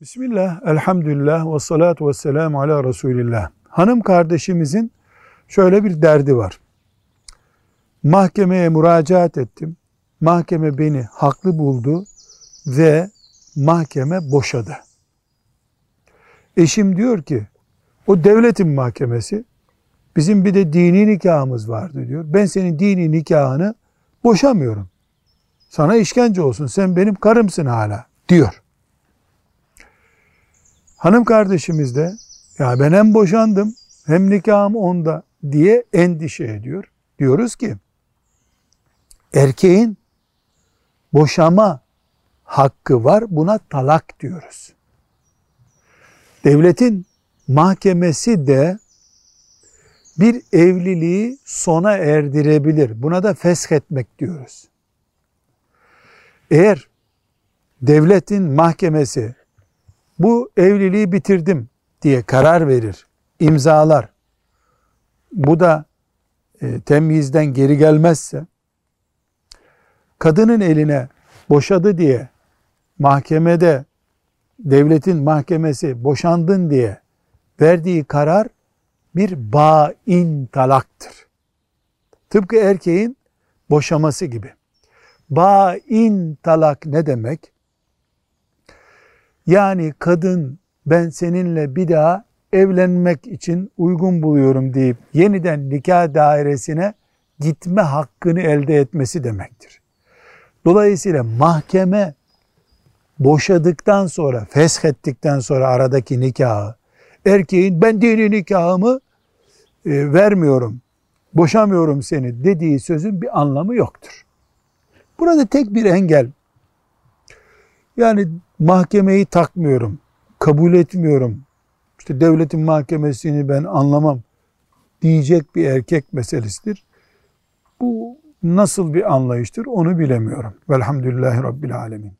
Bismillah, elhamdülillah ve salatu ve selamu ala Resulillah. Hanım kardeşimizin şöyle bir derdi var. Mahkemeye müracaat ettim. Mahkeme beni haklı buldu ve mahkeme boşadı. Eşim diyor ki, o devletin mahkemesi, bizim bir de dini nikahımız vardı diyor. Ben senin dini nikahını boşamıyorum. Sana işkence olsun, sen benim karımsın hala diyor. Hanım kardeşimiz de ya ben hem boşandım hem nikahım onda diye endişe ediyor. Diyoruz ki erkeğin boşama hakkı var buna talak diyoruz. Devletin mahkemesi de bir evliliği sona erdirebilir. Buna da feshetmek diyoruz. Eğer devletin mahkemesi bu evliliği bitirdim diye karar verir, imzalar. Bu da e, temyizden geri gelmezse, kadının eline boşadı diye mahkemede devletin mahkemesi boşandın diye verdiği karar bir bain talaktır. Tıpkı erkeğin boşaması gibi. Bain talak ne demek? Yani kadın ben seninle bir daha evlenmek için uygun buluyorum deyip yeniden nikah dairesine gitme hakkını elde etmesi demektir. Dolayısıyla mahkeme boşadıktan sonra, feshettikten sonra aradaki nikahı, erkeğin ben dini nikahımı e, vermiyorum, boşamıyorum seni dediği sözün bir anlamı yoktur. Burada tek bir engel, yani mahkemeyi takmıyorum, kabul etmiyorum, işte devletin mahkemesini ben anlamam diyecek bir erkek meselesidir. Bu nasıl bir anlayıştır onu bilemiyorum. Velhamdülillahi Rabbil Alemin.